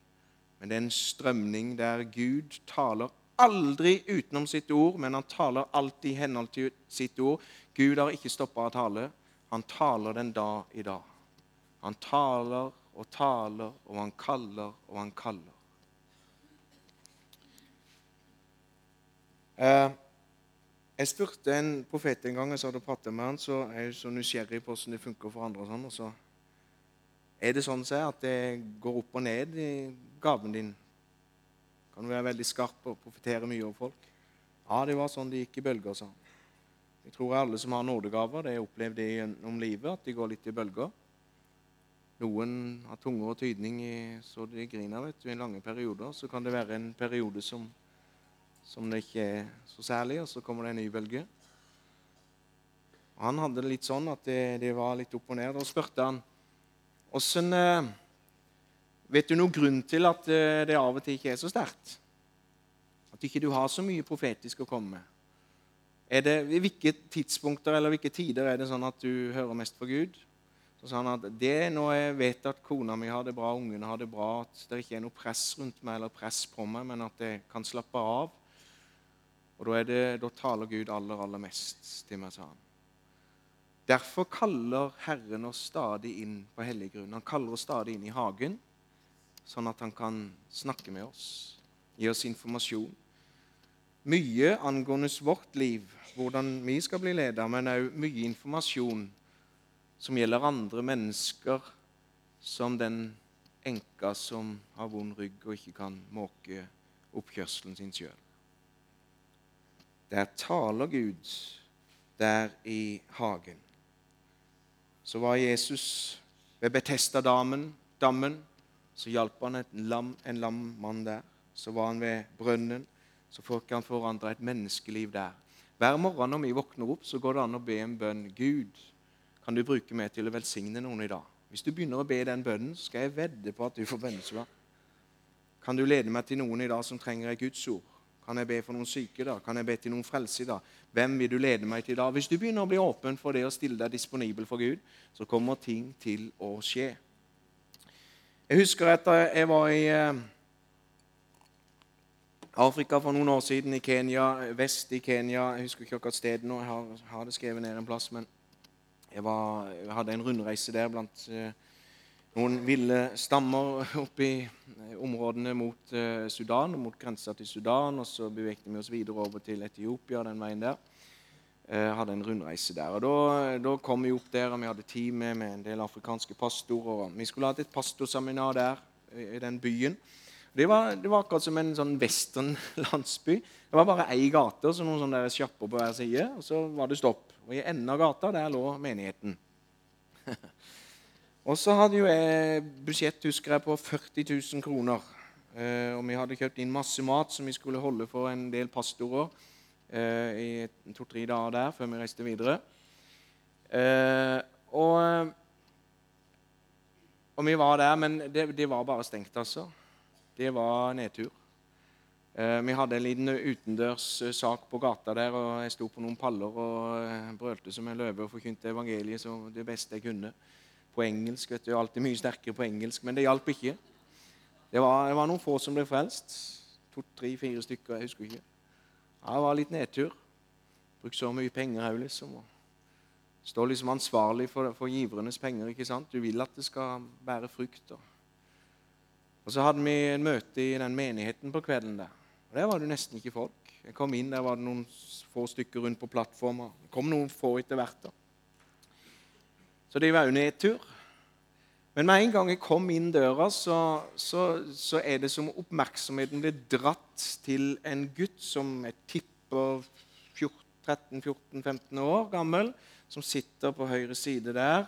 Men det er en strømning der Gud taler aldri utenom sitt ord, men han taler alltid i henhold til sitt ord. Gud har ikke stoppa å tale. Han taler den dag i dag. Han taler og taler, og han kaller og han kaller. Jeg spurte en profet en gang, jeg hadde pratet med han, så er jeg så nysgjerrig på hvordan det funker for andre. og sånn, og så Er det sånn at det går opp og ned i gaven din? Kan du være veldig skarp og profetere mye over folk? Ja, det var sånn det gikk i bølger, sa han. Jeg tror alle som har nådegaver, det opplevd det gjennom livet, at de går litt i bølger. Noen har tunge og tydning i, så de griner vet du, i lange perioder. Så kan det være en periode som som det ikke er så særlig, og så kommer det en ny bølge. Og han hadde det litt sånn at det, det var litt opp og ned. Da spurte han åssen eh, Vet du noen grunn til at eh, det av og til ikke er så sterkt? At ikke du har så mye profetisk å komme med? Er det, hvilke tidspunkter eller hvilke tider er det sånn at du hører mest for Gud? Så sa han at det er når jeg vet at kona mi har det bra, ungene har det bra, at det ikke er noe press rundt meg eller press på meg, men at jeg kan slappe av og da, det, da, taler Gud aller, aller mest til meg, sa han. Derfor kaller Herren oss stadig inn på hellig grunn. Han kaller oss stadig inn i hagen, sånn at han kan snakke med oss, gi oss informasjon. Mye angående vårt liv, hvordan vi skal bli ledet, men òg mye informasjon som gjelder andre mennesker, som den enka som har vond rygg og ikke kan måke oppkjørselen sin sjøl. Der taler Gud der i hagen. Så var Jesus ved Betesta-dammen. Så hjalp han en lam, en lam mann der. Så var han ved brønnen. Så fikk han forandre et menneskeliv der. Hver morgen når vi våkner opp, så går det an å be en bønn. Gud, kan du bruke meg til å velsigne noen i dag? Hvis du begynner å be den bønnen, så skal jeg vedde på at du får bønnesvar. Kan du lede meg til noen i dag som trenger et Guds ord? Kan jeg be for noen syke da? Kan jeg be til noen frelse i dag? Hvem vil du lede meg til da? Hvis du begynner å bli åpen for det å stille deg disponibel for Gud, så kommer ting til å skje. Jeg husker at jeg var i eh, Afrika for noen år siden, i Kenya, vest i Kenya. Jeg husker ikke akkurat stedet nå, jeg har, har, det skrevet ned en plass. Men jeg, var, jeg hadde en rundreise der blant uh, noen ville stammer oppe i eh, områdene mot Sudan og mot grensa til Sudan. og Så bevegde vi oss videre over til Etiopia den veien der. Jeg eh, hadde en rundreise der. og Da, da kom vi opp der, og vi hadde team med, en del afrikanske pastorer. Vi skulle hatt et pastorseminar der, i den byen. Det var, det var, akkurat som en sånn western landsby. Det var bare ei gate og så noen sånne sjapper på hver side. Og så var det stopp. Og I enden av gata der lå menigheten. Og så hadde jo jeg budsjett husker jeg, på 40 000 kroner. Eh, og vi hadde kjøpt inn masse mat som vi skulle holde for en del pastorer eh, i to-tre dager der før vi reiste videre. Eh, og, og vi var der, men det, det var bare stengt, altså. Det var nedtur. Eh, vi hadde en liten utendørs eh, sak på gata der, og jeg sto på noen paller og eh, brølte som en løve og forkynte evangeliet som det beste jeg kunne. På engelsk. vet du, Alltid mye sterkere på engelsk, men det hjalp ikke. Det var, det var, noen få som ble frelst. To, tre, fire stykker. jeg husker ikke. Ja, det var litt nedtur. Brukte så mye penger òg, liksom. Står liksom ansvarlig for, for, givernes penger. ikke sant? Du vil at det skal bære frukt. Og, og så hadde vi en møte i den menigheten på kvelden der. Og Der var det nesten ikke folk. Jeg kom inn, Der var det noen få stykker rundt på plattforma. Det kom noen få etter hvert. da. Så det var jo nedtur. Men med en gang jeg kom inn døra, så, så, så er det som oppmerksomheten blir dratt til en gutt som jeg tipper 13-14-15 år gammel, som sitter på høyre side der.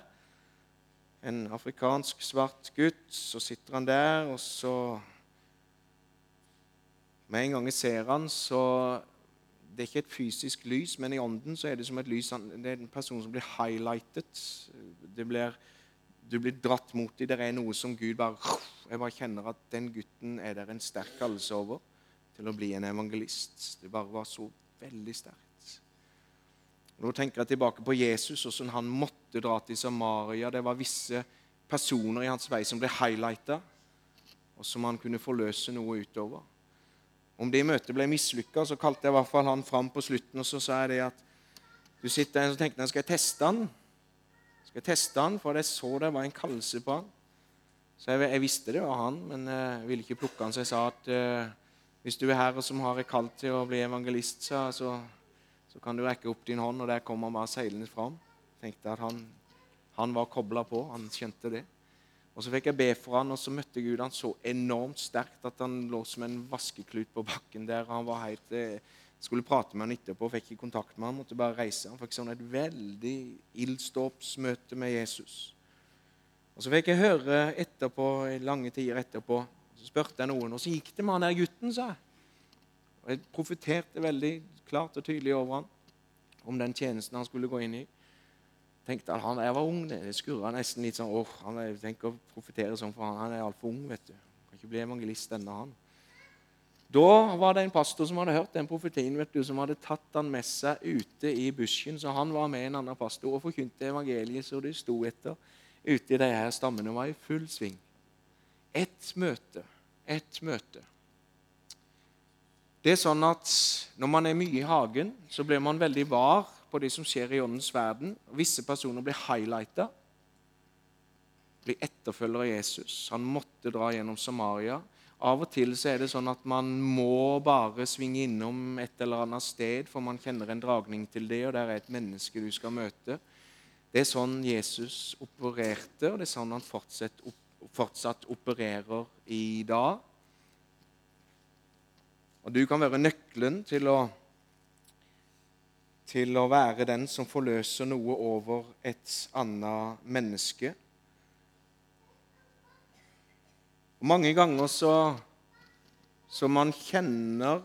En afrikansk svart gutt. Så sitter han der, og så Med en gang jeg ser han, så Det er ikke et fysisk lys, men i ånden så er det som et lys Det er en person som blir highlightet. Det blir du blir dratt mot dem. Det er noe som Gud bare Jeg bare kjenner at den gutten er der en sterk kallelse over til å bli en evangelist. Det bare var så veldig sterkt. Nå tenker jeg tilbake på Jesus, hvordan han måtte dra til Samaria. Det var visse personer i hans vei som ble highlighta, og som han kunne forløse noe utover. Om det møtet ble mislykka, så kalte jeg i hvert fall han fram på slutten, og så sa jeg det at du sitter der og tenker jeg skal teste han skal teste han, for jeg så det var en kallelse på han. Så jeg, jeg, visste det var han, men jeg ville ikke plukke han, så jeg sa at eh, hvis du er her som har et kall til å bli evangelist, så, så, så, kan du rekke opp din hånd, og der kommer han bare seilende fram. Tenkte at han, han var kobla på, han skjønte det. Og Så fikk jeg be for han, og så møtte Gud han så enormt sterkt at han lå som en vaskeklut på bakken der. og Han var helt... Uh, skulle prate med han etterpå, fikk ikke kontakt med han, måtte bare reise. Han fikk sånn et veldig ildståpsmøte med Jesus. Og Så fikk jeg høre etterpå, lange tider etterpå, så spurte jeg noen, og så gikk det med han der gutten, sa jeg. Og Jeg profeterte veldig klart og tydelig over han om den tjenesten han skulle gå inn i. tenkte at han, Jeg var ung, det, det skurra nesten litt sånn åh, han, Jeg tenker å profetere sånn, for han, han er altfor ung. vet du. Kan ikke bli evangelist ennå, han. Da var det en pastor som hadde hørt den profetien, vet du, som hadde tatt han med seg ute i busken. Så han var med en annen pastor og forkynte evangeliet så de sto etter. Ute i de her stammene var i full sving. Ett møte. Ett møte. Det er sånn at Når man er mye i hagen, så blir man veldig var på det som skjer i åndens verden. Visse personer blir highlighta, blir etterfølgere av Jesus. Han måtte dra gjennom Samaria. Av og til så er det sånn at man må bare svinge innom et eller annet sted, for man kjenner en dragning til det, og der er et menneske du skal møte. Det er sånn Jesus opererte, og det er sånn han fortsatt, fortsatt opererer i dag. Og du kan være nøkkelen til å, til å være den som forløser noe over et annet menneske. Mange ganger så, så man kjenner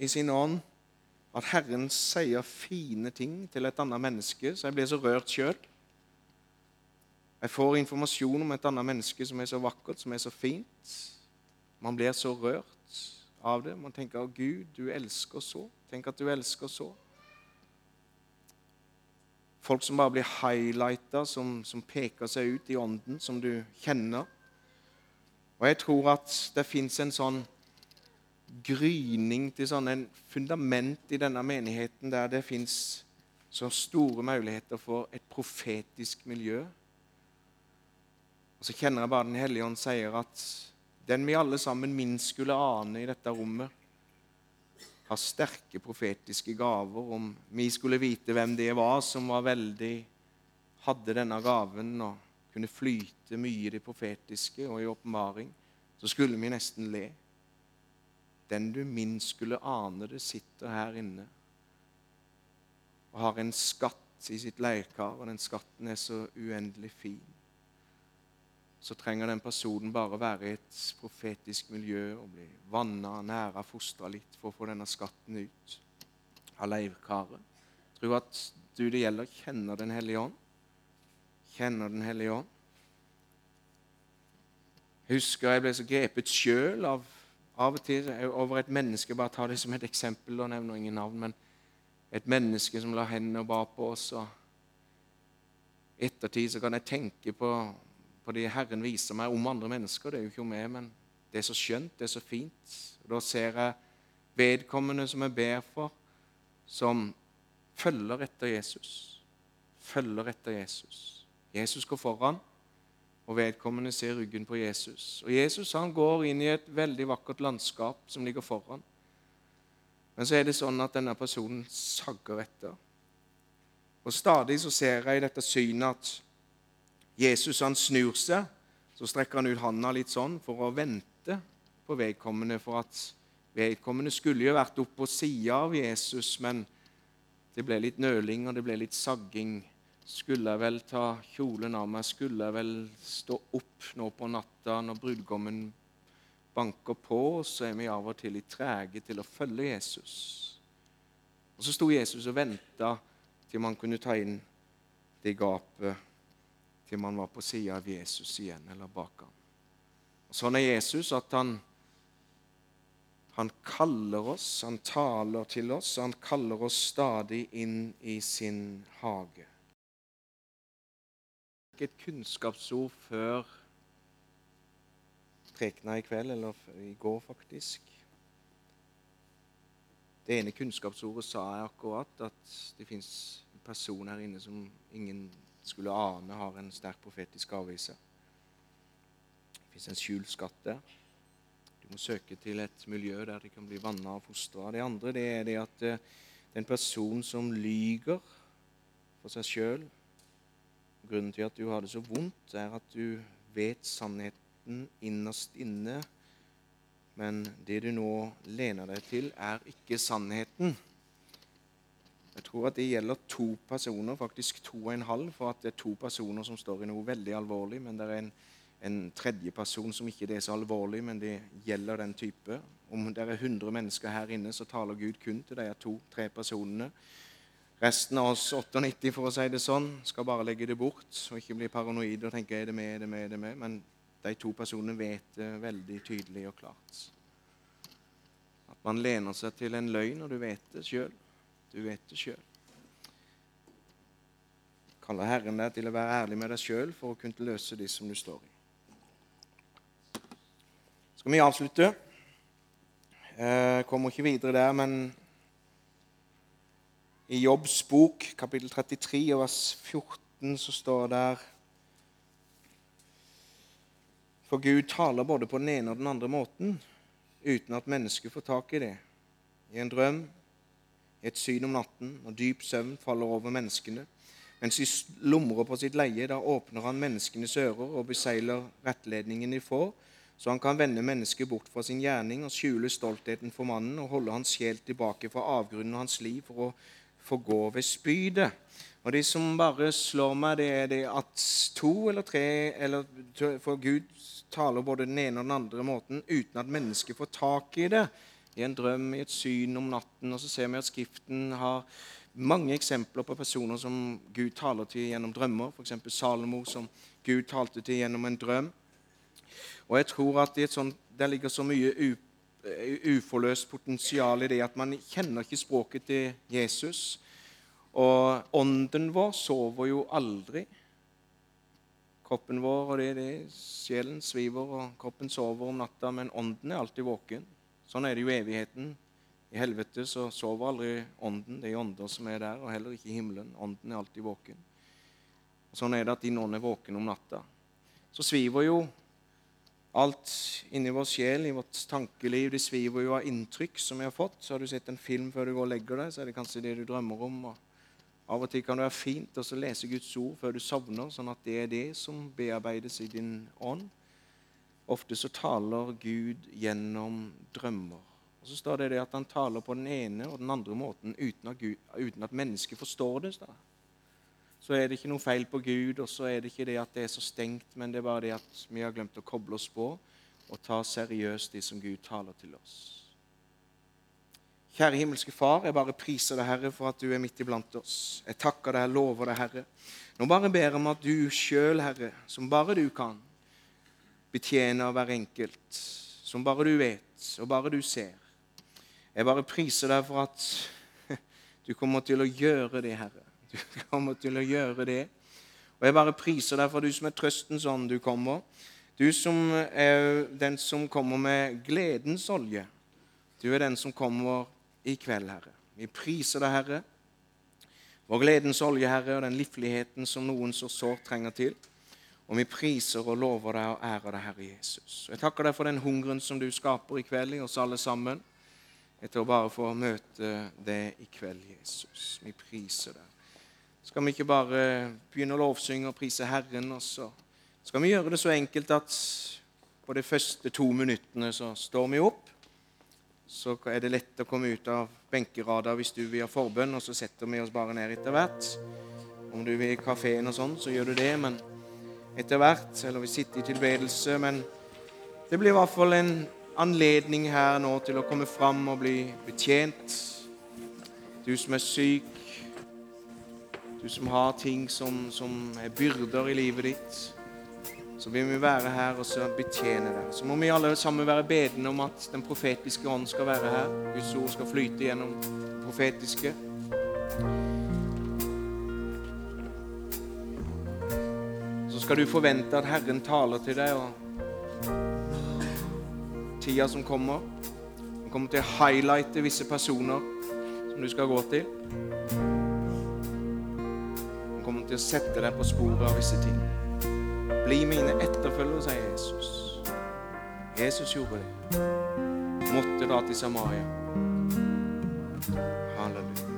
i sin ånd at Herren sier fine ting til et annet menneske, så jeg blir så rørt sjøl. Jeg får informasjon om et annet menneske som er så vakkert, som er så fint. Man blir så rørt av det. Man tenker Gud, du elsker så. Tenk at du elsker så. Folk som bare blir highlighta, som, som peker seg ut i ånden, som du kjenner. Og jeg tror at det fins en sånn gryning til sånn en fundament i denne menigheten der det fins så store muligheter for et profetisk miljø. Og så kjenner jeg bare Den hellige ånd sier at den vi alle sammen minst skulle ane i dette rommet, har sterke profetiske gaver. Om vi skulle vite hvem det var som var veldig hadde denne gaven og kunne flyte mye i det profetiske og i åpenbaring, så skulle vi nesten le. Den du minst skulle ane det, sitter her inne og har en skatt i sitt leirkar, og den skatten er så uendelig fin. så trenger den personen bare være i et profetisk miljø og bli vanna, næra, fostra litt for å få denne skatten ut av leirkaret. Tro at du det gjelder, kjenner Den hellige ånd. Kjenner Den hellige ånd. Husker jeg ble så grepet sjøl av av og til over et menneske Bare ta det som et eksempel, og nevner ingen navn. Men et menneske som la hendene og ba på oss. og ettertid så kan jeg tenke på, på det Herren viser meg om andre mennesker. Det er jo ikke om meg, men det er så skjønt, det er så fint. Og da ser jeg vedkommende som jeg ber for, som følger etter Jesus. Følger etter Jesus. Jesus går foran, og vedkommende ser ryggen på Jesus. Og Jesus han går inn i et veldig vakkert landskap som ligger foran. Men så er det sånn at denne personen sagger etter. Og Stadig så ser jeg i dette synet at Jesus han snur seg. Så strekker han ut handa litt sånn for å vente på vedkommende. For at vedkommende skulle jo vært oppe på sida av Jesus, men det ble litt nøling og det ble litt sagging. Skulle jeg vel ta kjolen av meg? Skulle jeg vel stå opp nå på natta når brudgommen banker på? Så er vi av og til litt trege til å følge Jesus. Og så sto Jesus og venta til man kunne ta inn det gapet til man var på sida av Jesus igjen, eller bak ham. Og Sånn er Jesus at han, han kaller oss, han taler til oss, han kaller oss stadig inn i sin hage. Ikke et kunnskapsord før prekena i kveld, eller i går, faktisk. Det ene kunnskapsordet sa jeg akkurat, at det fins en person her inne som ingen skulle ane har en sterk profetisk avvise. Det fins en skjult skatt der. Du må søke til et miljø der de kan bli vanna og fostra. Det andre det er det at det er en person som lyger for seg sjøl. Grunnen til at du har det så vondt, er at du vet sannheten innerst inne men det du nå lener deg til, er ikke sannheten. Jeg tror at det gjelder to personer, faktisk to og en halv, for at det er to personer som står i noe veldig alvorlig, men det er en, en tredje person som ikke det er så alvorlig, men det gjelder den type. Om det er 100 mennesker her inne, så taler Gud kun til de to-tre personene. Resten av oss 98, for å si det sånn, skal bare legge det bort og ikke bli paranoide og tenke er det med, er det med, er det med. Men de to personene vet det veldig tydelig og klart. At man lener seg til en løgn, og du vet det sjøl. Du vet det sjøl. Kaller Herren deg til å være ærlig med deg sjøl for å kunne løse de som du står i. Skal vi avslutte? Jeg kommer ikke videre der, men i Jobbs bok, kapittel 33, vers 14, så står det der for Gud taler både på den ene og den andre måten uten at mennesket får tak i det. I en drøm, i et syn om natten, når dyp søvn faller over menneskene. Mens de slumrer på sitt leie, da åpner han menneskenes ører og beseiler rettledningen de får, så han kan vende mennesket bort fra sin gjerning og skjule stoltheten for mannen og holde hans sjel tilbake fra avgrunnen av hans liv for å få gå ved spydet. Og Det som bare slår meg, det er det at to eller tre eller For Gud taler både den ene og den andre måten uten at mennesket får tak i det. I en drøm, i et syn om natten. Og så ser vi at Skriften har mange eksempler på personer som Gud taler til gjennom drømmer. F.eks. Salomo, som Gud talte til gjennom en drøm. Og jeg tror at det, sånt, der ligger så mye uforløst potensial i det at man kjenner ikke språket til Jesus. Og ånden vår sover jo aldri kroppen vår, og det er det. Sjelen sviver, og kroppen sover om natta, men ånden er alltid våken. Sånn er det jo evigheten. I helvete så sover aldri ånden. Det er ånder som er der, og heller ikke himmelen. Ånden er alltid våken. Og sånn er det at din ånd er våken om natta. Så sviver jo alt inni vår sjel, i vårt tankeliv. Det sviver jo av inntrykk som vi har fått. Så har du sett en film før du går og legger deg, så er det kanskje det du drømmer om. og av og til kan det være fint å lese Guds ord før du sovner, sånn at det er det som bearbeides i din ånd. Ofte så taler Gud gjennom drømmer. Og Så står det det at han taler på den ene og den andre måten uten at, Gud, uten at mennesket forstår det. Så er det ikke noe feil på Gud, og så er det ikke det at det er så stengt, men det er bare det at vi har glemt å koble oss på og ta seriøst det som Gud taler til oss. Kjære himmelske Far, jeg bare priser deg, Herre, for at du er midt iblant oss. Jeg takker deg, lover deg, Herre. Nå bare ber jeg om at du sjøl, Herre, som bare du kan, betjener hver enkelt, som bare du vet, og bare du ser. Jeg bare priser deg for at du kommer til å gjøre det, Herre. Du kommer til å gjøre det. Og jeg bare priser deg for du som er trøstens ånd, du kommer. Du som er den som kommer med gledens olje. Du er den som kommer i kveld, Herre. Vi priser deg, Herre, Vår gledens olje, Herre, og den livligheten som noen så sårt trenger til. Og vi priser og lover deg og ærer deg, Herre Jesus. Jeg takker deg for den hungeren som du skaper i kveld i oss alle sammen. Etter å bare få møte det i kveld, Jesus. Vi priser deg. Skal vi ikke bare begynne å lovsynge og prise Herren, og så skal vi gjøre det så enkelt at på de første to minuttene så står vi opp. Så er det lett å komme ut av benkerader hvis du vil ha forbønn, og så setter vi oss bare ned etter hvert. Om du vil i kafeen og sånn, så gjør du det, men etter hvert. Eller vi sitter i tilbedelse. Men det blir i hvert fall en anledning her nå til å komme fram og bli betjent. Du som er syk, du som har ting som, som er byrder i livet ditt, så vil vi være her og så betjene deg. Så må vi alle sammen være bedende om at den profetiske ånd skal være her. Guds ord skal flyte gjennom det profetiske. Så skal du forvente at Herren taler til deg, og tida som kommer kommer til å highlighte visse personer som du skal gå til kommer til å sette deg på sporet av visse ting. Bli mine etterfølgere, sier Jesus. Jesus gjorde det. Måtte da til Samaria. Halleluja.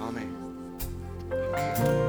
Amen.